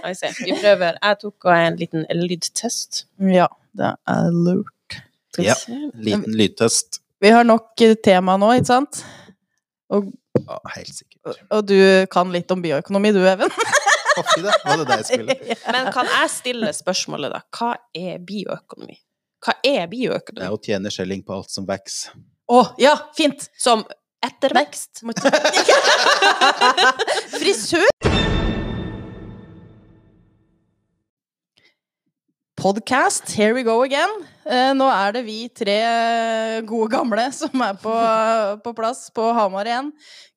Vi. Vi prøver. Jeg tok en liten lydtest. Ja, det er lurt. Ja. Liten lydtest. Vi har nok tema nå, ikke sant? Og, Ja, helt sikkert. og du kan litt om bioøkonomi, du, Even? Det. Var det deg skulle? Men kan jeg stille spørsmålet, da? Hva er bioøkonomi? Hva er bioøkonomi? Det er å tjene skjelling på alt som vokser. Å, ja, fint! Som ettervekst? Frisør! Podcast, here we go again. Eh, nå er det vi tre gode gamle som er på, på plass på Hamar igjen.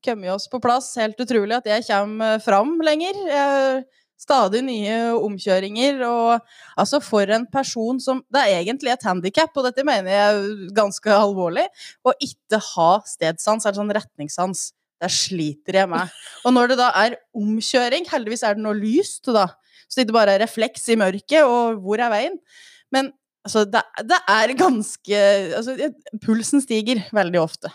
Kommet oss på plass. Helt utrolig at jeg kommer fram lenger. Eh, stadig nye omkjøringer. Og altså, for en person som Det er egentlig et handikap, og dette mener jeg ganske alvorlig. Å ikke ha stedsans, eller sånn retningssans. Der sliter jeg med. Og når det da er omkjøring, heldigvis er det noe lyst, da. Så det ikke bare er refleks i mørket, og hvor er veien? Men altså, det, det er ganske altså, Pulsen stiger veldig ofte.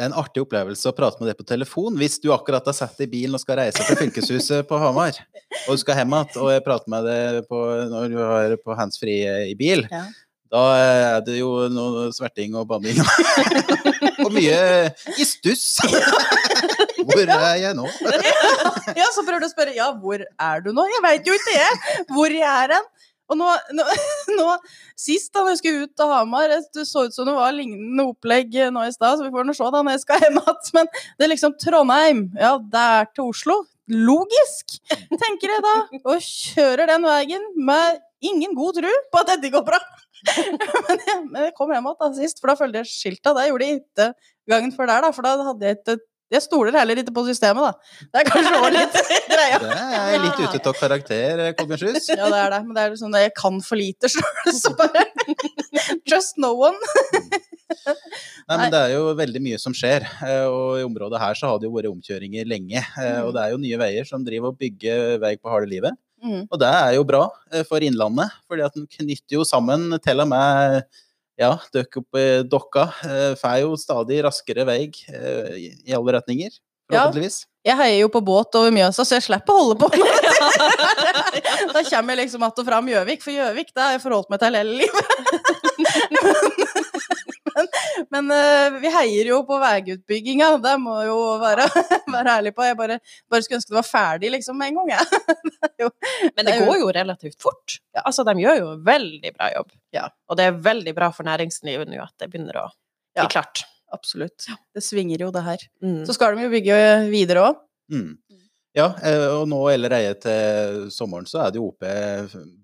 Det er en artig opplevelse å prate med deg på telefon hvis du akkurat har satt i bilen og skal reise til fylkeshuset på Hamar, og du skal hjem igjen, og jeg prater med deg på, når du har på handsfree i bil. Ja. Da er det jo noe sverting og banning. og mye i stuss. Hvor er jeg nå? Ja, så prøver du å spørre ja, hvor er du nå? Jeg veit jo ikke jeg hvor jeg er hen. Og nå, nå, nå Sist da jeg skulle ut til Hamar, det så ut som det var lignende opplegg nå i stad, så vi får nå se da når jeg skal hjem igjen. Men det er liksom Trondheim, ja, det er til Oslo. Logisk, tenker jeg da. Og kjører den veien med ingen god tro på at dette går bra. Men jeg, men jeg kom hjem igjen sist, for da følte jeg skilta. Det gjorde jeg ikke gangen før der, da, for da hadde jeg ikke Jeg stoler heller ikke på systemet, da. Det er kanskje òg litt greia. Det er litt ute av karakter, Kolbjørn Sjus. Ja, det er det. Men det er sånn at jeg kan for lite sjøl, så bare Just no one. Nei, men det er jo veldig mye som skjer, eh, og i området her så har det jo vært omkjøringer lenge. eh, Og det er jo Nye Veier som driver og bygger vei på harde livet. Mm. Og det er jo bra eh, for Innlandet, fordi at den knytter jo sammen til og med ja, døkk opp i dokka. eh, Får jo stadig raskere vei eh, i alle retninger, Ja. forhåpentligvis. Jeg heier jo på båt over Mjøsa, så jeg slipper å holde på med det. Da kommer jeg liksom att og fram Gjøvik, for Gjøvik det har jeg forholdt meg til hele livet. Men, men eh, vi heier jo på veiutbygginga, det må jo være, være ærlig på. Jeg bare, bare skulle ønske det var ferdig liksom med en gang, jeg. Er Men det går jo relativt fort. Altså, de gjør jo veldig bra jobb. Ja. Og det er veldig bra for næringslivet nå at det begynner å bli Ja. klart. Absolutt. Det svinger jo, det her. Mm. Så skal de jo bygge videre òg. Mm. Ja, eh, og nå allerede til sommeren så er det jo oppe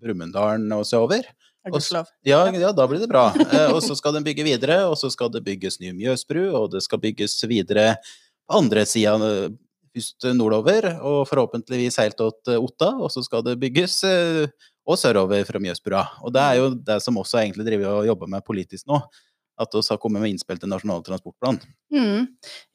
Brumunddalen og sørover. Gudskjelov. Ja, ja, da blir det bra. Eh, og så skal den bygge videre, og så skal det bygges ny Mjøsbru, og det skal bygges videre på andre sida, eh, nordover, og forhåpentligvis helt til Otta, og så skal det bygges eh, og sørover fra Mjøsbrua. Og det er jo det som også egentlig driver og jobber med politisk nå, at vi har kommet med innspill til Nasjonal transportplan. Mm.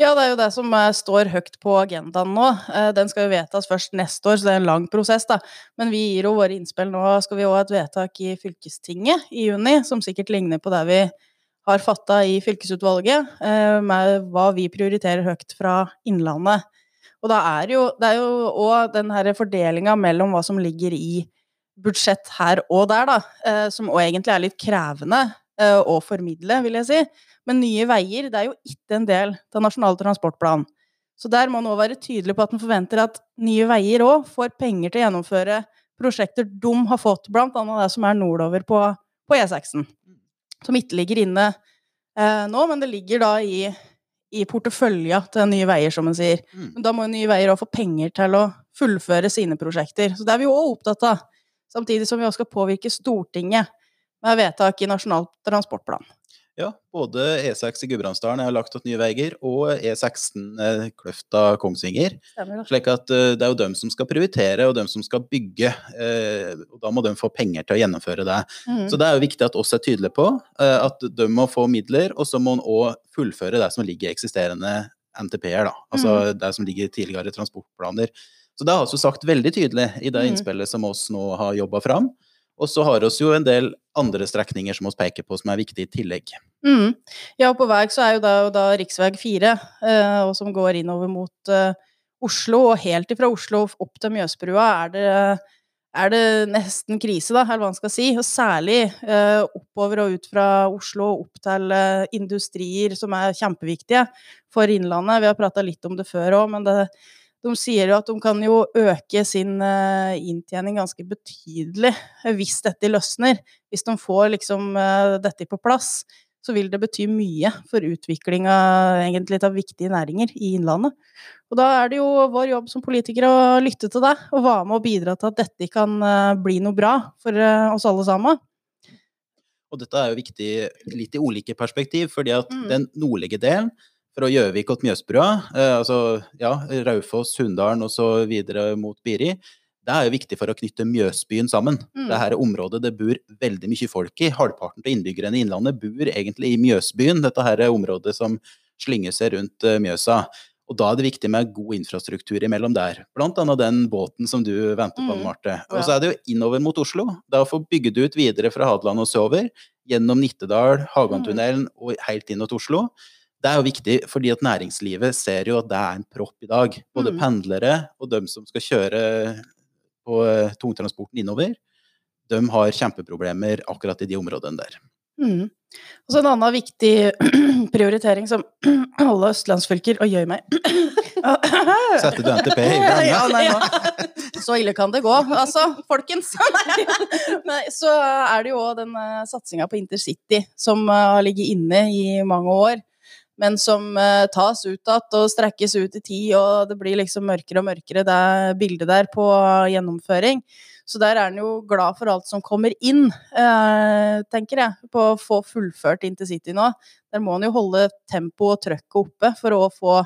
Ja, det er jo det som eh, står høyt på agendaen nå. Eh, den skal jo vedtas først neste år, så det er en lang prosess, da. Men vi gir jo våre innspill nå. Skal vi òg ha et vedtak i fylkestinget i juni, som sikkert ligner på det vi har fatta i fylkesutvalget, eh, med hva vi prioriterer høyt fra Innlandet. Og da er jo, det er jo òg den her fordelinga mellom hva som ligger i budsjett her og der, da, som òg egentlig er litt krevende å formidle, vil jeg si. Men Nye Veier det er jo ikke en del av Nasjonal transportplan. Så der må man òg være tydelig på at man forventer at Nye Veier òg får penger til å gjennomføre prosjekter de har fått, annet det som er nordover på, på E6-en. Som ikke ligger inne eh, nå, men det ligger da i, i portefølja til Nye Veier, som man sier. Mm. Men da må Nye Veier òg få penger til å fullføre sine prosjekter. Så det er vi òg opptatt av. Samtidig som vi også skal påvirke Stortinget med vedtak i Nasjonal transportplan. Ja, både E6 i Gudbrandsdalen er lagt til Nye Veier, og E16 eh, Kløfta-Kongsvinger. Slik at eh, det er jo dem som skal prioritere, og dem som skal bygge. eh, og Da må de få penger til å gjennomføre det. Mm. Så det er jo viktig at oss er tydelige på at de må få midler, og så må en òg fullføre det som ligger i eksisterende NTP-er, da. Altså det som ligger i tidligere transportplaner. Så det har vi sagt veldig tydelig i det Mm. innspillet som oss nå har jobba fram. Og så har vi jo en del andre strekninger som vi peker på som er viktige i tillegg. Mm. Ja, på vei så er jo da, da rv. 4, eh, og som går innover mot eh, Oslo, og helt ifra Oslo opp til Mjøsbrua er det er det nesten krise, da, eller hva man skal si. Og særlig eh, oppover og ut fra Oslo opp til eh, industrier som er kjempeviktige for Innlandet. Vi har prata litt om det før òg, men det, de sier jo at de kan jo øke sin eh, inntjening ganske betydelig eh, hvis dette løsner. Hvis de får liksom eh, dette på plass, så vil det bety mye for utviklinga egentlig av viktige næringer i Innlandet. Og da er det jo vår jobb som politikere å lytte til deg, og være med og bidra til at dette kan bli noe bra for oss alle sammen. Og dette er jo viktig litt i ulike perspektiv, fordi at Mm. den nordlige delen, fra Gjøvik og Mjøsbrua, eh, altså ja, Raufoss, Sunndalen og så videre mot Biri, det er jo viktig for å knytte Mjøsbyen sammen. Mm. Dette området det bor veldig mye folk i. Halvparten av innbyggerne i Innlandet bor egentlig i Mjøsbyen, dette her området som slynger seg rundt eh, Mjøsa. Og da er det viktig med god infrastruktur imellom der. Blant annet den båten som du venter på, Mm. Marte. Og så er det jo innover mot Oslo. Det er å få bygd ut videre fra Hadeland og sørover, gjennom Nittedal, Hagantunnelen og helt inn mot Oslo. Det er jo viktig, fordi at næringslivet ser jo at det er en propp i dag. Både Mm. pendlere og dem som skal kjøre på eh, tungtransporten innover, de har kjempeproblemer akkurat i de områdene der. Mm. Og så en annen viktig prioritering som alle østlandsfylker Og gjør meg Setter du NTP i gang? ja, nei, ja. Så ille kan det gå, altså, folkens. Nei, så er det jo òg den uh, satsinga på intercity som eh, har ligget inne i mange år. Men som eh, tas ut igjen og strekkes ut i tid, og det blir liksom mørkere og mørkere, det bildet der på gjennomføring. Så der er han jo glad for alt som kommer inn, eh, tenker jeg, på å få fullført intercity nå. Der må han jo holde tempoet og trøkket oppe for å få,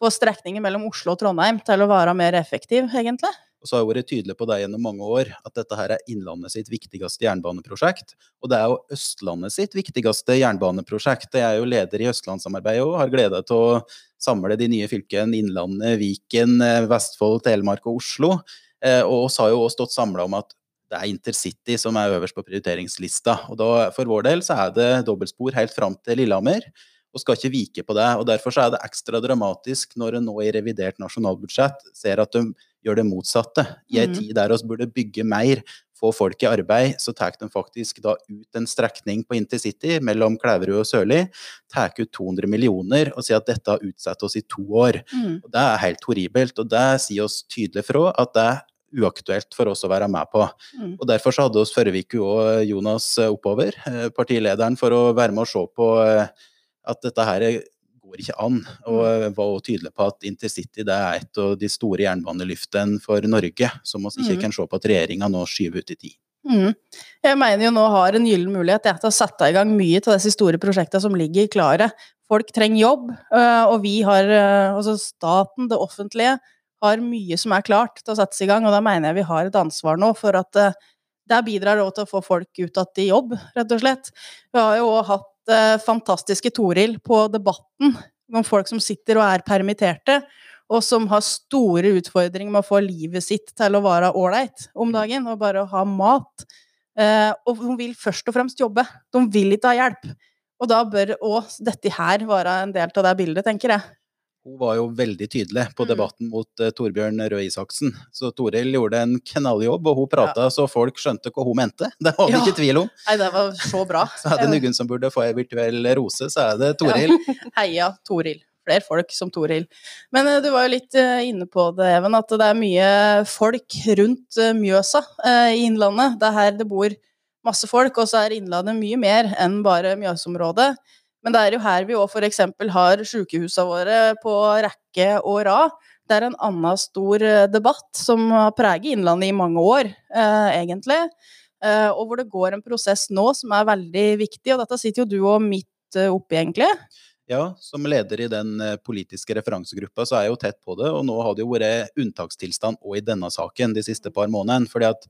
få strekningen mellom Oslo og Trondheim til å være mer effektiv, egentlig. Og så har jeg vært tydelig på det gjennom mange år, at dette her er Innlandet sitt viktigste jernbaneprosjekt. Og det er jo Østlandet sitt viktigste jernbaneprosjekt. Jeg er jo leder i Østlandssamarbeidet og har glede til å samle de nye fylkene Innlandet, Viken, eh, Vestfold, Telemark og Oslo. Eh, Og oss har jo også stått samla om at det er intercity som er øverst på prioriteringslista. Og da, for vår del så er det dobbeltspor helt fram til Lillehammer og skal ikke vike på det. og Derfor så er det ekstra dramatisk når en nå i revidert nasjonalbudsjett ser at de gjør det motsatte. I en Mhm. tid der vi burde bygge mer, få folk i arbeid, så tar de faktisk da ut en strekning på intercity mellom Klæverud og Sørli, tar ut 200 millioner og sier at dette har utsatt oss i to år. Mm. Og Det er helt horribelt, og det sier oss tydelig fra at det er uaktuelt for oss å være med på. Mm. Og Derfor så hadde oss forrige uke òg Jonas oppover, eh, partilederen, for å være med og se på eh, at dette her går ikke an. Og eh, var også tydelig på at intercity det er et av de store jernbanelyftene for Norge, som vi ikke Mm. kan se på at regjeringa nå skyver ut i tid. Mm. Jeg mener jo nå har en gyllen mulighet jeg, til å sette i gang mye av disse store prosjektene som ligger klare. Folk trenger jobb, øh, og vi har, øh, altså staten, det offentlige, har mye som er klart til å settes i gang, og da mener jeg vi har et ansvar nå for at øh, det òg til å få folk ut igjen i jobb, rett og slett. Vi har jo også hatt eh, fantastiske Toril på Debatten, om folk som sitter og er permitterte, og som har store utfordringer med å få livet sitt til å være ålreit om dagen, og bare å ha mat. Eh, og de vil først og fremst jobbe. De vil ikke ha hjelp. Og da bør òg dette her være en del av det bildet, tenker jeg. Hun var jo veldig tydelig på Mm. debatten mot uh, Torbjørn Røe Isaksen. Så Toril gjorde en knalljobb, og hun prata så folk skjønte hva hun mente. Det var det Ja. ikke tvil om. Nei, det var så bra. Så er det noen som burde få ei virtuell rose, så er det Toril. Heia Toril. Flere folk som Toril. Men uh, du var jo litt uh, inne på det, Even, at det er mye folk rundt Mjøsa i Innlandet. Det er her det bor masse folk, og så er Innlandet mye mer enn bare Mjøsområdet. Men det er jo her vi òg f.eks. har sykehusene våre på rekke og rad. Det er en annen stor eh, debatt som har preget Innlandet i mange år, eh, egentlig. Eh, og hvor det går en prosess nå som er veldig viktig, og dette sitter jo du og midt eh, oppi, egentlig. Ja, som leder i den eh, politiske referansegruppa, så er jeg jo tett på det. Og nå har det jo vært unntakstilstand òg i denne saken de siste par månedene. fordi at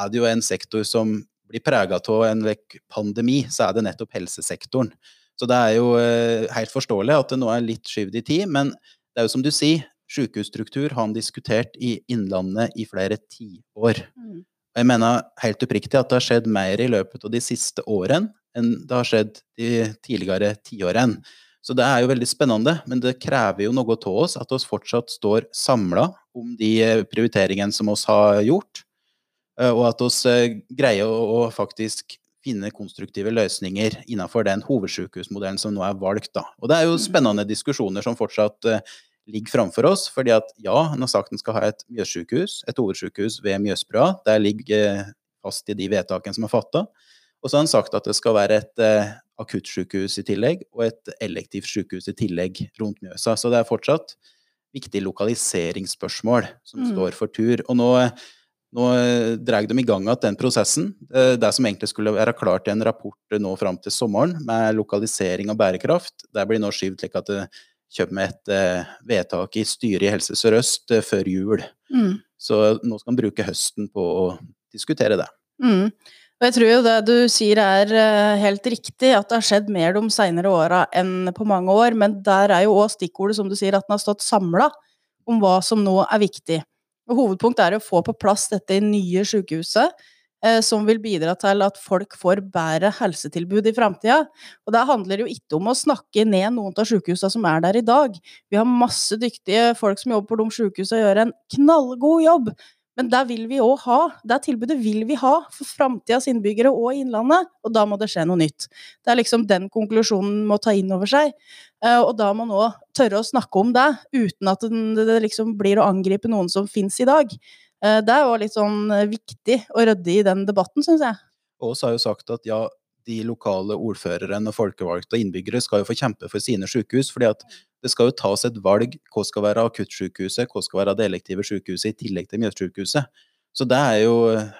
er det jo en sektor som blir prega av en pandemi, så er det nettopp helsesektoren. Så det er jo eh, helt forståelig at det nå er litt skyvd i tid, men det er jo som du sier, sykehusstruktur har han diskutert i Innlandet i flere tiår. Mm. Og Jeg mener helt oppriktig at det har skjedd mer i løpet av de siste årene enn det har skjedd de tidligere tiårene. Så det er jo veldig spennende, men det krever jo noe av oss at vi fortsatt står samla om de eh, prioriteringene som oss har gjort. Eh, Og at vi greier å faktisk finne konstruktive løsninger innenfor den hovedsykehusmodellen som nå er valgt. Da. Og det er jo spennende diskusjoner som fortsatt uh, ligger framfor oss. fordi at ja, han har sagt han skal ha et Mjøssykehus, et hovedsykehus ved Mjøsbrua. Der ligger eh, fast i de vedtakene som er fatta. Og så har han sagt at det skal være et uh, akuttsykehus i tillegg, og et elektivt sykehus i tillegg rundt Mjøsa. Så det er fortsatt viktige lokaliseringsspørsmål som Mm. står for tur. Og nå, nå eh, drar de i gang igjen den prosessen. Eh, Det som egentlig skulle være klart i en rapport eh, nå fram til sommeren, med lokalisering og bærekraft, det blir nå skyvd slik at det kommer et vedtak i styret i Helse Sør-Øst før jul. Mm. Så nå skal han bruke høsten på å diskutere det. Mm. Og jeg tror jo det du sier er helt riktig, at det har skjedd mer de seinere åra enn på mange år, men der er jo òg stikkordet, som du sier, at den har stått samla om hva som nå er viktig. Og hovedpunktet er å få på plass dette nye sykehuset, eh, som vil bidra til at folk får bedre helsetilbud i framtida. Og det handler jo ikke om å snakke ned noen av sykehusene som er der i dag. Vi har masse dyktige folk som jobber på de sykehusene og gjør en knallgod jobb. Men det vil vi òg ha. Det tilbudet vil vi ha for framtidas innbyggere og Innlandet, og da må det skje noe nytt. Det er liksom den konklusjonen må ta inn over seg. Eh, Og da må man òg tørre å snakke om det, uten at det liksom blir å angripe noen som fins i dag. Eh, Det er jo litt sånn eh, viktig å rydde i den debatten, syns jeg. Ås har jo sagt at ja, de lokale ordførerne og folkevalgte og innbyggere skal jo få kjempe for sine sykehus, fordi at det skal jo tas et valg hva skal være akuttsykehuset, hva skal være det elektive sykehuset i tillegg til Mjøssykehuset. Så det er jo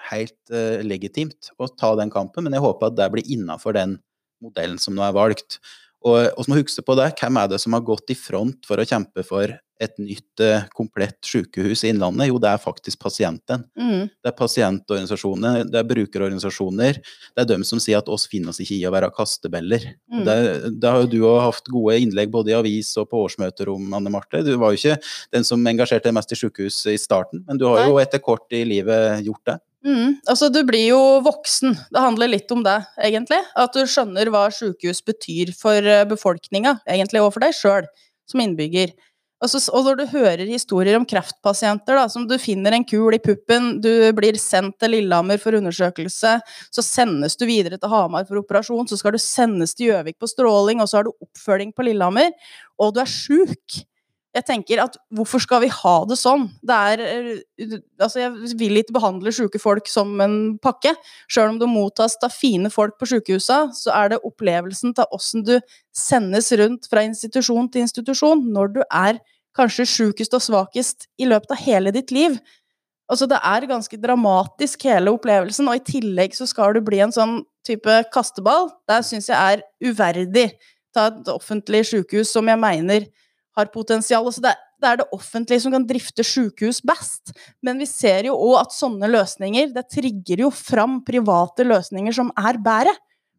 helt eh, legitimt å ta den kampen, men jeg håper at det blir innafor den modellen som nå er valgt. Og vi må huske på det, hvem er det som har gått i front for å kjempe for et nytt, eh, komplett sykehus i Innlandet? Jo, det er faktisk pasienten. Mm. Det er pasientorganisasjoner, det er brukerorganisasjoner. Det er dem som sier at oss finner oss ikke i å være kastebeller. Mm. Det, det har jo du òg hatt gode innlegg både i avis og på årsmøter om, Anne Marte. Du var jo ikke den som engasjerte deg mest i sykehus i starten, men du har jo etter kort i livet gjort det. Mm. Altså, du blir jo voksen. Det handler litt om det, egentlig. At du skjønner hva sykehus betyr for eh, befolkninga, egentlig, og for deg sjøl som innbygger. Og, så, og når du hører historier om kreftpasienter, da, som du finner en kul i puppen, du blir sendt til Lillehammer for undersøkelse, så sendes du videre til Hamar for operasjon, så skal du sendes til Gjøvik på stråling, og så har du oppfølging på Lillehammer, og du er sjuk. Jeg tenker at hvorfor skal vi ha det sånn? Det er eh, Altså, jeg vil ikke behandle syke folk som en pakke. Sjøl om du mottas av fine folk på sykehusa, så er det opplevelsen til åssen du sendes rundt fra institusjon til institusjon når du er kanskje sjukest og svakest i løpet av hele ditt liv. Altså, det er ganske dramatisk, hele opplevelsen, og i tillegg så skal du bli en sånn type kasteball. Det syns jeg er uverdig av et offentlig sykehus som jeg mener har potensial. Altså det, det er det offentlige som kan drifte sykehus best. Men vi ser jo òg at sånne løsninger det trigger jo fram private løsninger som er bedre.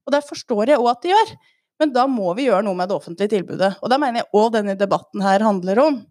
Og det forstår jeg òg at de gjør. Men da må vi gjøre noe med det offentlige tilbudet. Og da mener jeg òg denne debatten her handler om.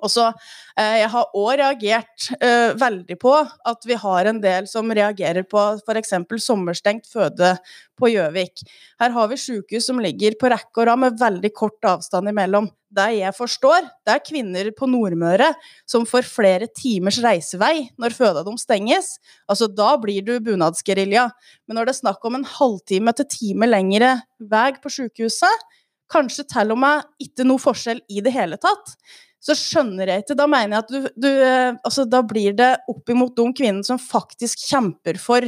Og så, eh, Jeg har òg reagert eh, veldig på at vi har en del som reagerer på f.eks. sommerstengt føde på Gjøvik. Her har vi sykehus som ligger på rekke og rad med veldig kort avstand imellom. Det jeg forstår, det er kvinner på Nordmøre som får flere timers reisevei når føda deres stenges. Altså, da blir du bunadsgerilja. Men når det er snakk om en halvtime til time lengre vei på sykehuset, kanskje til og med ikke noe forskjell i det hele tatt, så skjønner jeg ikke. Da mener jeg at du, du eh, Altså, da blir det opp imot de kvinnene som faktisk kjemper for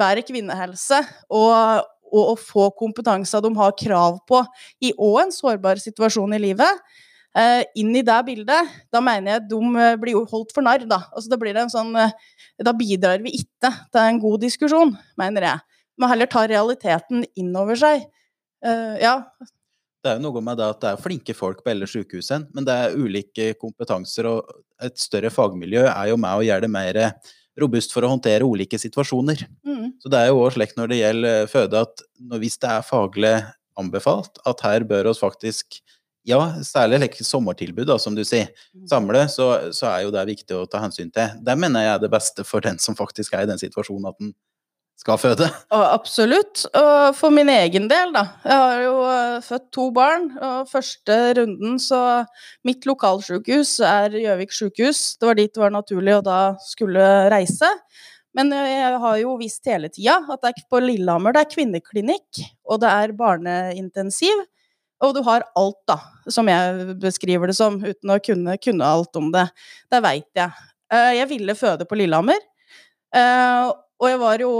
bedre kvinnehelse, og, og å få kompetanse de har krav på i òg en sårbar situasjon i livet. Eh, inn i det bildet, da mener jeg de eh, blir holdt for narr, da. Altså, da blir det en sånn eh, Da bidrar vi ikke til en god diskusjon, mener jeg. Man heller ta realiteten inn over seg. Eh, ja. Det er jo noe med det at det er flinke folk på alle sykehusene, men det er ulike kompetanser, og et større fagmiljø er jo med å gjøre det mer robust for å håndtere ulike situasjoner. Mm. Så det er jo også slik når det gjelder føde, at når, hvis det er faglig anbefalt, at her bør oss faktisk ja, særlig like sommertilbud, da, som du sier, samle, så, så er jo det viktig å ta hensyn til. Det mener jeg er det beste for den som faktisk er i den situasjonen at den skal føde. Og absolutt. Og for min egen del, da. Jeg har jo eh, født to barn, og første runden så Mitt lokalsykehus er Gjøvik sykehus. Det var dit det var naturlig å da skulle reise. Men eh, jeg har jo visst hele tida at det er på Lillehammer det er kvinneklinikk, og det er barneintensiv. Og du har alt, da, som jeg beskriver det som, uten å kunne, kunne alt om det. Det veit jeg. Eh, jeg ville føde på Lillehammer. Eh, og jeg var jo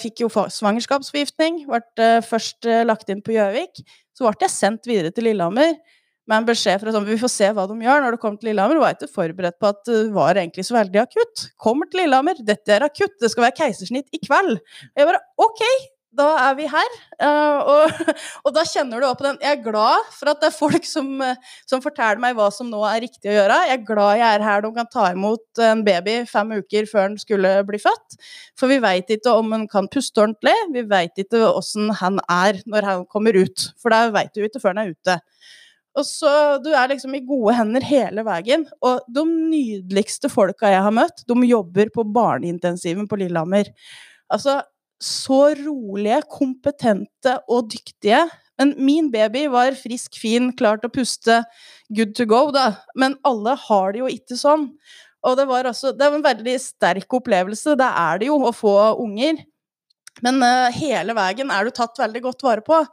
Fikk jo svangerskapsforgiftning. Ble først lagt inn på Gjøvik. Så ble jeg sendt videre til Lillehammer med en beskjed fra sånn Vi får se hva de gjør når du kommer til Lillehammer. Var var ikke forberedt på at det var egentlig så veldig akutt. Kommer til Lillehammer, dette er akutt, det skal være keisersnitt i kveld. Og jeg bare OK, da er vi her. Uh, og, og, da kjenner du også på den Jeg er glad for at det er folk som, som, forteller meg hva som nå er riktig å gjøre. Jeg er glad jeg er her de kan ta imot en baby fem uker før den skulle bli født. For vi veit ikke om han kan puste ordentlig. Vi veit ikke åssen han er når han kommer ut. For det veit du ikke før han er ute. Og så, Du er liksom i gode hender hele veien. Og de nydeligste folka jeg har møtt, de jobber på barneintensiven på Lillehammer. Altså, så rolige, kompetente og dyktige. Men min baby var frisk, fin, klar til å puste, good to go, da. Men alle har det jo ikke sånn. Og det var altså Det er en veldig sterk opplevelse, det er det jo, å få unger. Men uh, hele veien er du tatt veldig godt vare på.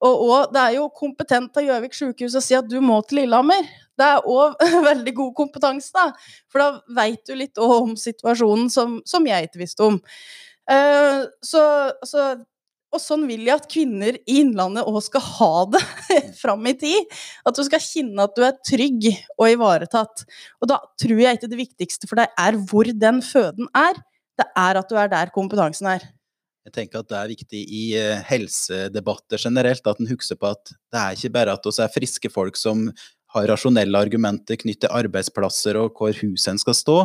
Og, og det er jo kompetent av Gjøvik sykehus å si at du må til Lillehammer. Det er òg veldig god kompetanse, da. For da veit du litt om situasjonen som, som jeg ikke visste om. Uh, så, så, og sånn vil jeg at kvinner i Innlandet òg skal ha det fram i tid. At du skal kjenne at du er trygg og ivaretatt. Og da tror jeg ikke det viktigste for deg er hvor den føden er. Det er at du er der kompetansen er. Jeg tenker at det er viktig i uh, helsedebatter generelt at en husker på at det er ikke bare at vi er friske folk som har rasjonelle argumenter knyttet til arbeidsplasser og hvor huset en skal stå,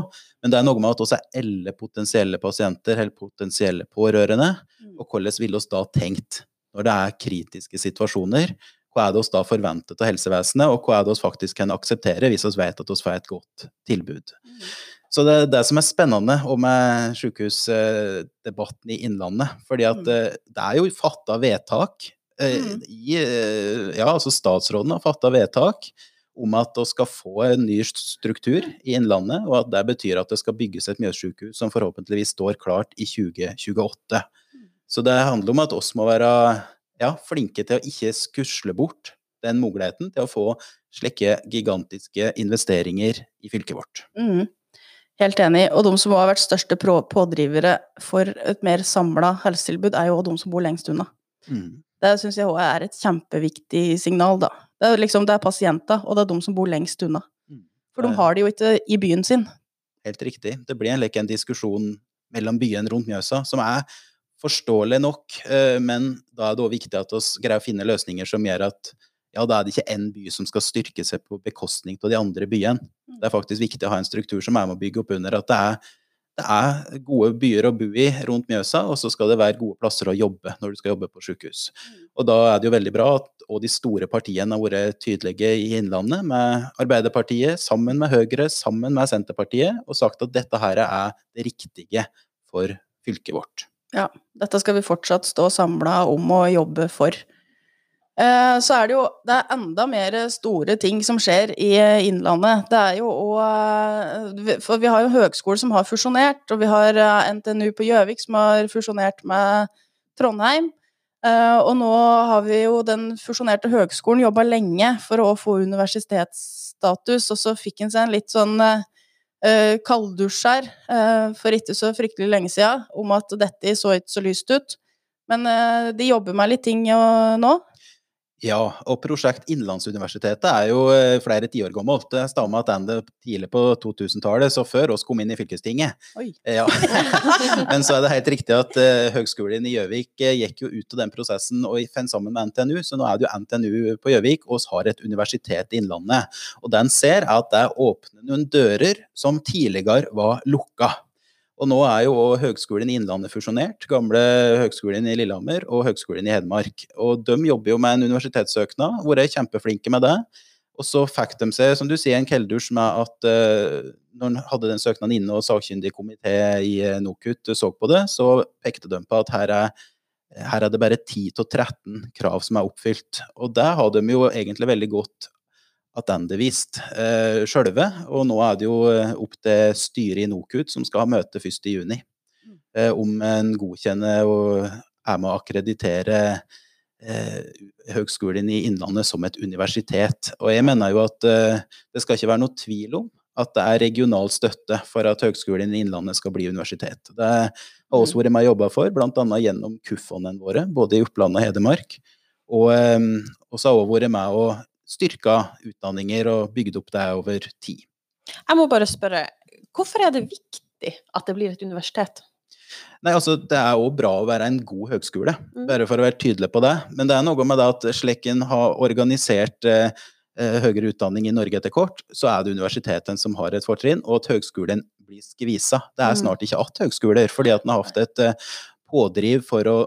men det er noe med at vi er alle potensielle pasienter eller potensielle pårørende, mm. og hvordan ville vi da tenkt når det er kritiske situasjoner? Hva er det vi da forventet av helsevesenet, og hva er det vi faktisk kan akseptere hvis vi vet at vi får et godt tilbud? Mm. Så det er det som er spennende og med sykehusdebatten i Innlandet. fordi at mm. eh, det er jo fatta vedtak. Eh. I, eh, ja, altså statsråden har fatta vedtak om at vi skal få en ny struktur i Innlandet, og at det betyr at det skal bygges et Mjøssykehus som forhåpentligvis står klart i 2028. Mm. Så det handler om at oss må være ja, flinke til å ikke skusle bort den muligheten til å få slike gigantiske investeringer i fylket vårt. Mm. Helt enig. Og de som har vært største pådrivere for et mer samla helsetilbud, er jo de som bor lengst unna. Mm. Det syns jeg òg er et kjempeviktig signal, da. Det er liksom, det er pasienter, og det er de som bor lengst unna. Mm. For de har det jo ikke i byen sin. Helt riktig. Det blir en, en diskusjon mellom byene rundt Mjøsa som er forståelig nok, eh, men da er det òg viktig at vi greier å finne løsninger som gjør at ja, da er det ikke én by som skal styrke seg på bekostning av de andre byene. Mm. Det er faktisk viktig å ha en struktur som er med å bygge opp under at det er, det er gode byer å bo i rundt Mjøsa, og så skal det være gode plasser å jobbe når du skal jobbe på sykehus. Mm. Og da er det jo veldig bra at og de store partiene har vært tydelige i Innlandet, med Arbeiderpartiet sammen med Høyre, sammen med Senterpartiet, og sagt at dette her er det riktige for fylket vårt. Ja, dette skal vi fortsatt stå samla om å jobbe for. Eh, så er det jo det er enda mer store ting som skjer i Innlandet. Det er jo òg eh, For vi har jo høgskole som har fusjonert, og vi har eh, NTNU på Gjøvik som har fusjonert med Trondheim. Og nå har vi jo den fusjonerte høgskolen jobba lenge for å få universitetsstatus, og så fikk en seg en litt sånn kalddusj her for ikke så fryktelig lenge siden om at dette så ikke så lyst ut. Men de jobber med litt ting nå. Ja, og prosjekt Innlandsuniversitetet er jo eh, flere tiår gammelt. Det stammer tilbake tidlig på 2000-tallet, så før oss kom inn i fylkestinget. Ja. Men så er det helt riktig at uh, Høgskolen i Gjøvik uh, gikk jo ut av den prosessen og fant sammen med NTNU, så nå er det jo NTNU på Gjøvik, og vi har et universitet i Innlandet. Og den ser at det åpner noen dører som tidligere var lukka. Og nå er jo Høgskolen i Innlandet fusjonert. Gamle Høgskolen i Lillehammer og Høgskolen i Hedmark. Og de jobber jo med en universitetssøknad, hvor de er kjempeflinke med det. Og så fikk de seg, som du sier, en kelddusj med at uh, når de hadde den søknaden inne og sakkyndig komité i uh, NOKUT så på det, så pekte de på at her er, her er det bare 10-13 krav som er oppfylt. Og det har de jo egentlig veldig godt attendevist uh, sjølve. Og nå er det jo eh, opp til styret i NOKUT som skal ha møte 1.6, uh, om en godkjenner og er med å akkreditere uh, Høgskolen i Innlandet som et universitet. Og jeg mener jo at uh, det skal ikke være noe tvil om at det er regional støtte for at Høgskolen i Innlandet skal bli universitet. Det har også vært med og jobba for, bl.a. gjennom KUF-fondene våre, både i Oppland og Hedmark. Og, og så har jeg vært med og styrka utdanninger og bygd opp det over tid. Jeg må bare spørre, hvorfor er det viktig at det blir et universitet? Nei, altså Det er òg bra å være en god høgskole, bare for å være tydelig på det. Men det er noe med det at Slekken har organisert eh, høyere utdanning i Norge etter kort, så er det universitetene som har et fortrinn, og at høgskolen blir skvisa. Det er snart ikke att høgskoler, fordi at den har hatt et eh, pådriv for å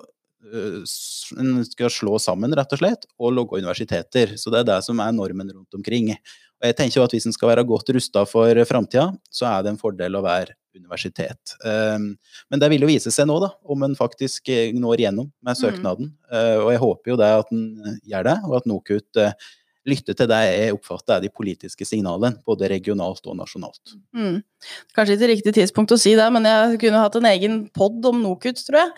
en skal slå sammen, rett og slett, og logge universiteter. Så det er det som er normen rundt omkring. Og jeg tenker jo at Hvis en skal være godt rusta for framtida, så er det en fordel å være universitet. Men det vil jo vise seg nå, da, om en faktisk når igjennom med søknaden. Og jeg håper jo det at en gjør det, og at NOKUT lytter til det jeg oppfatter er de politiske signalene, både regionalt og nasjonalt. Mm. Kanskje ikke riktig tidspunkt å si det, men jeg kunne hatt en egen pod om NOKUT, tror jeg.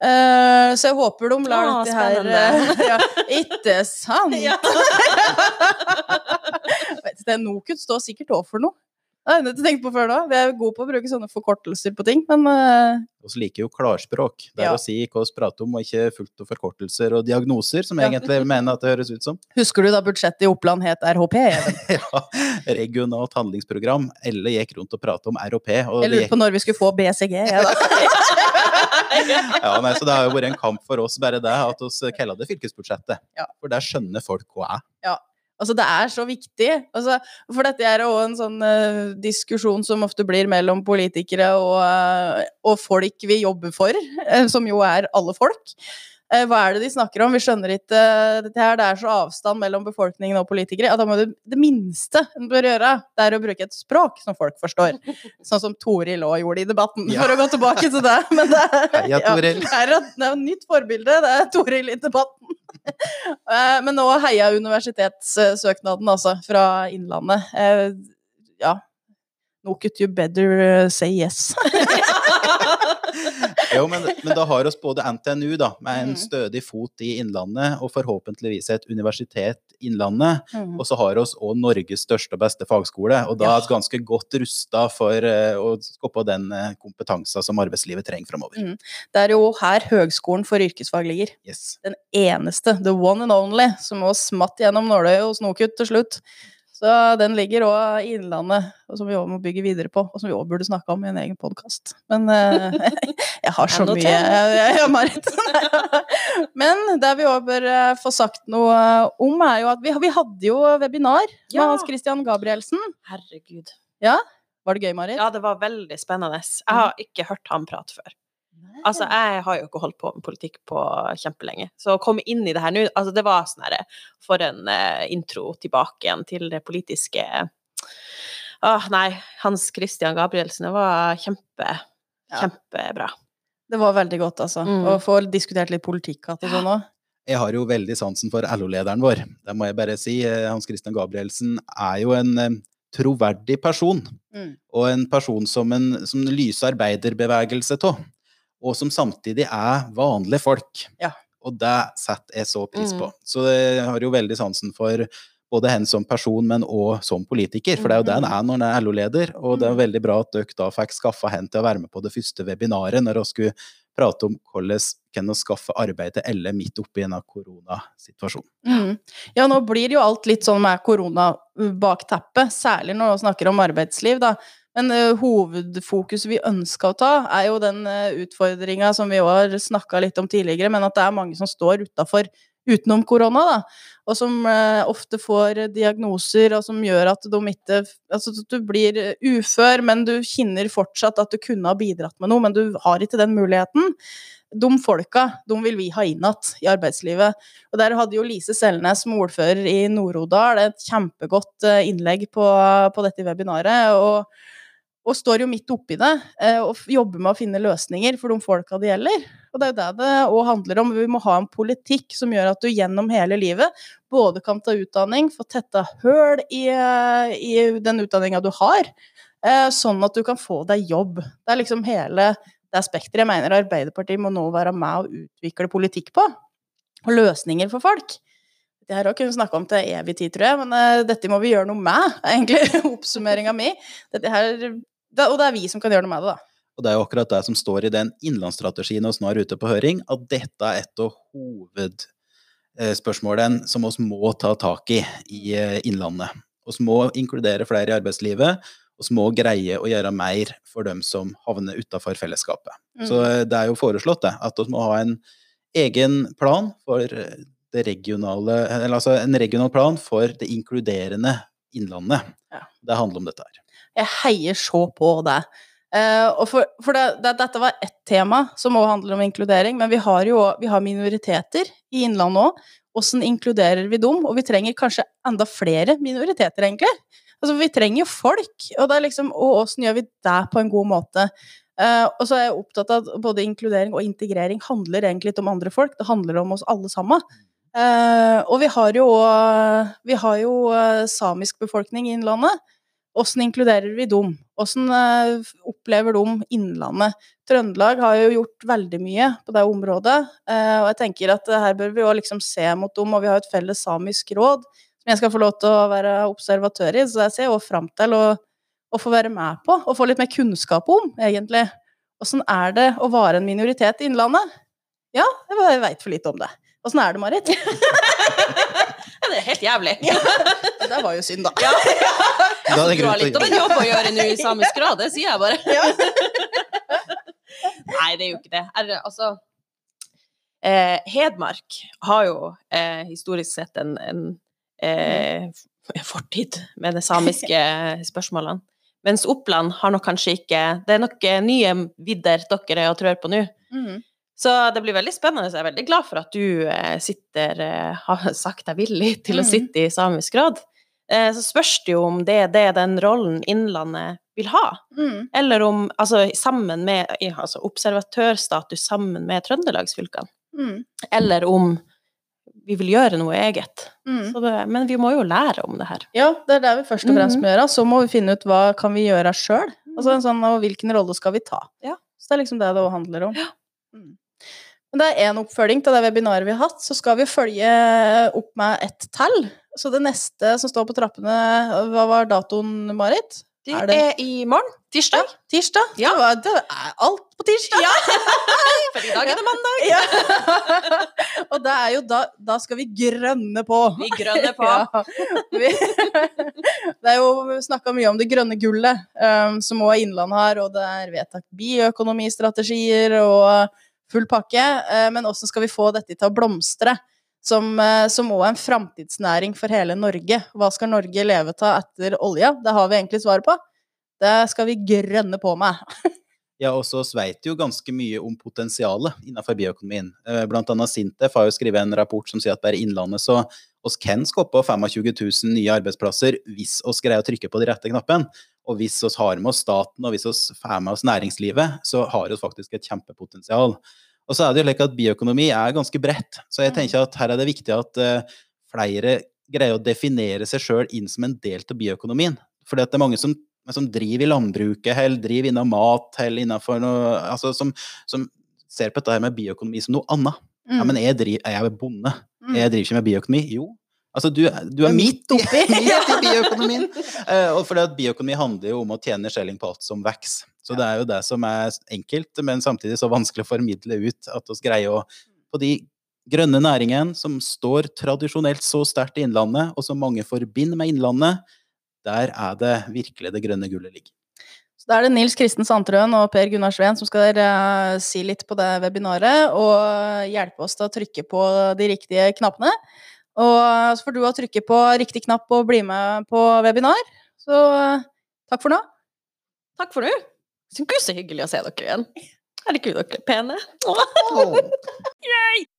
Uh, så jeg håper de lar ah, dette her uh, ja, Ikke sant? Ja. det NOKUT står sikkert òg for noe. Det har jeg ikke tenkt på før da. Vi er gode på å bruke sånne forkortelser på ting, men uh, så liker jo klarspråk. Det er Ja. å si hva vi prater om, og ikke fullt av forkortelser og diagnoser, som jeg Ja. egentlig mener at det høres ut som. husker du da budsjettet i Oppland het RHP? Ja, regionalt handlingsprogram. Elle gikk rundt og pratet om RHP. Og Jeg lurte lurer gikk, på når vi skulle få BCG. Jeg, da. ja, nei, så det har jo vært en kamp for oss, bare det, at vi kaller det fylkesbudsjettet. Ja. For der skjønner folk hva er. Altså, det er så viktig. Altså, for dette er òg en sånn uh, diskusjon som ofte blir mellom politikere og, uh, og folk vi jobber for, eh, som jo er alle folk. Hva er det de snakker om? Vi skjønner ikke dette her. Det er så avstand mellom befolkningen og politikere at da må du, det minste en bør gjøre, det er å bruke et språk som folk forstår. Sånn som Toril òg gjorde i debatten, Ja. for å gå tilbake til det. Men det er, Heia, Toril. det er, et- det er et nytt forbilde, det er Toril i debatten. Eh, Men nå heia universitetssøknaden, altså, fra Innlandet. Eh, Ja. NOKUT, you better say yes. Jo, men, men da har oss både NTNU, da, med en Mm. stødig fot i Innlandet, og forhåpentligvis et universitet Innlandet. Mm. Og så har oss òg Norges største og beste fagskole, og da Ja. er vi ganske godt rusta for eh, å skape den eh, kompetansen som arbeidslivet trenger framover. Mm. Det er jo her Høgskolen for yrkesfag ligger. Yes. Den eneste, the one and only, som også smatt gjennom nåløyet hos NOKUT til slutt. Så den ligger òg i Innlandet, og som vi òg må bygge videre på, og som vi òg burde snakke om i en egen podkast. Men uh, jeg har så mye jeg, jeg, jeg. Men det vi òg bør eh, få sagt noe om, er jo at vi, vi hadde jo webinar med Ja. Hans Christian Gabrielsen. Herregud. Ja? Var det gøy, Marit? Ja, det var veldig spennende. Jeg har ikke hørt han prate før. Altså, jeg har jo ikke holdt på med politikk på kjempelenge. Så å komme inn i det her nå altså Det var sånn herre For en uh, intro tilbake igjen til det politiske Åh, nei. Hans Christian Gabrielsen. Det var kjempe, Ja. kjempebra. Det var veldig godt, altså. Mm. Å få diskutert litt politikk igjen og sånn òg. Jeg har jo veldig sansen for LO-lederen vår. Det må jeg bare si. Eh, Hans Christian Gabrielsen er jo en eh, troverdig person. Mm. Og en person som en som lyser arbeiderbevegelse av. Og som samtidig er vanlige folk. Ja. Og det setter jeg så pris Mm. på. Så jeg har jo veldig sansen for både henne som person, men òg som politiker. For det er jo det han er når han er LO-leder. Og det er Mm. veldig bra at dere da fikk skaffa henne til å være med på det første webinaret, når vi skulle prate om hvordan kan vi skaffe arbeid til alle midt oppi en koronasituasjon. Mm. Ja, nå blir jo alt litt sånn med korona bak teppet, særlig når vi snakker om arbeidsliv, da. Men uh, hovedfokuset vi ønska å ta, er jo den uh, utfordringa som vi har snakka litt om tidligere, men at det er mange som står utafor utenom korona, da. Og som eh, ofte får diagnoser, og som gjør at de ikke Altså du blir ufør, men du kjenner fortsatt at du kunne ha bidratt med noe, men du har ikke den muligheten. De folka, de vil vi ha inn igjen i arbeidslivet. Og der hadde jo Lise Selnes, som ordfører i Nord-Odal, et kjempegodt eh, innlegg på, på dette webinaret. Og, og står jo midt oppi det eh, og jobber med å finne løsninger for de folka det gjelder. Og det er jo det det òg handler om. Vi må ha en politikk som gjør at du gjennom hele livet både kan ta utdanning, få tetta høl i, eh, i den utdanninga du har, eh, sånn at du kan få deg jobb. Det er liksom hele det spekteret jeg mener Arbeiderpartiet må nå være med og utvikle politikk på. Og løsninger for folk. Det her kunne vi snakke om til evig tid, tror jeg, men uh, dette må vi gjøre noe med, er egentlig oppsummeringa mi. Dette her, det, og det er vi som kan gjøre noe med det, da. Og det er jo akkurat det som står i den innlandsstrategien nå er ute på høring, at dette er et av hovedspørsmålene som vi må ta tak i i eh, Innlandet. Vi må inkludere flere i arbeidslivet, og vi må greie å gjøre mer for dem som havner utenfor fellesskapet. Så Mm. Så det er jo foreslått det, at vi må ha en egen plan for eh, det regionale Eller altså en regional plan for det inkluderende Innlandet. Ja. Det handler om dette her. Jeg heier så på det. Uh, for, for det, det, dette var ett tema som også handler om inkludering, men vi har jo vi har minoriteter i Innlandet òg. Hvordan inkluderer vi dem? Og vi trenger kanskje enda flere minoriteter, egentlig. Altså, vi trenger jo folk, og, det liksom, gjør vi det på en god måte? Uh, og så er jeg opptatt av at både inkludering og integrering handler egentlig litt om andre folk. Det handler om oss alle sammen. Uh, og vi har jo, vi har jo samisk befolkning i Innlandet. Åssen inkluderer vi dem? Åssen eh, opplever de Innlandet? Trøndelag har jo gjort veldig mye på det området, eh, og jeg tenker at her bør vi jo liksom se mot dem, og vi har et felles samisk råd som jeg skal få lov til å være observatør i, så jeg ser jo fram til å, å få være med på, og få litt mer kunnskap om, egentlig. Åssen er det å være en minoritet i Innlandet? Ja, jeg veit for lite om det. Åssen er det, Marit? Ja, det er helt jævlig. Det var jo synd, da. Ja, Da er det litt av en jobb å gjøre nå i samisk grad, det sier jeg bare. Nei, det er jo ikke det. Er, altså eh, Hedmark har jo eh, historisk sett en, en eh, fortid med de samiske spørsmålene. Mens Oppland har nok kanskje ikke Det er nok eh, nye vidder dere er og trør på nå. Mhm. Så det blir veldig spennende. Så jeg er veldig glad for at du eh, sitter eh, har sagt deg villig til å Mhm. sitte i samisk råd. Eh, så spørs det jo om det er det den rollen Innlandet vil ha. Mm. Eller om Altså sammen med altså observatørstatus sammen med trøndelagsfylkene. Mm. Eller om vi vil gjøre noe eget. Mm. Så det, men vi må jo lære om det her. Ja, det er det vi først og fremst Mhm. må gjøre. Så må vi finne ut hva kan vi gjøre sjøl. Altså, sånn, og hvilken rolle skal vi ta. Ja. Så det er liksom det det handler om. Mm. Men det er én oppfølging til det webinaret vi har hatt. Så skal vi følge opp med ett tall. Så det neste som står på trappene Hva var datoen, Marit? Det Er er, i morgen. Tirsdag. Tirsdag? Ja. Det, det er alt på tirsdag! Ja. For i dag er det mandag. Ja. og det er jo da Da skal vi grønne på. Vi grønner på. Ja. Vi, det er jo snakka mye om det grønne gullet, um, som òg Innlandet har, og det er vedtatt bioøkonomistrategier og full pakke. Uh, men åssen skal vi få dette til å blomstre? Som også er en framtidsnæring for hele Norge. Hva skal Norge leve av etter olja? Det har vi egentlig svaret på. Det skal vi grønne på med. Ja, og så sveit jo ganske mye om potensialet innenfor bioøkonomien. Eh, Blant annet Sintef har jo skrevet en rapport som sier at bare Innlandet så oss kan skape 25 000 nye arbeidsplasser hvis oss greier å trykke på de rette knappene. Og hvis vi har med oss staten, og hvis vi får med oss næringslivet, så har vi faktisk et kjempepotensial. Og så er det jo slik at bioøkonomi er ganske bredt, så jeg tenker at her er det viktig at uh, flere greier å definere seg sjøl inn som en del av bioøkonomien. For det er mange som som driver i landbruket, eller driver innen mat, eller innenfor noe Altså som, som ser på dette her med bioøkonomi som noe annet. Ja, men jeg, driver, jeg er bonde. Mm. Jeg driver ikke med bioøkonomi. Jo. Altså, du, du er midt oppi. midt i bioøkonomien. Eh, og fordi at bioøkonomi handler jo om å tjene skjelling på alt som vokser. Så det er jo det som er enkelt, men samtidig så vanskelig å formidle ut at vi greier å På de grønne næringene som står tradisjonelt så sterkt i Innlandet, og som mange forbinder med Innlandet, der er det virkelig det grønne gullet ligger. Så da er det Nils Kristen Sandtrøen og Per Gunnar Sveen som skal eh, si litt på det webinaret og hjelpe oss til å trykke på de riktige knappene. Og så får du trykke på riktig knapp og bli med på webinar. Så eh, takk for nå. Takk for nå. Gud, så hyggelig å se dere igjen. Herregud, dere er pene. Åh.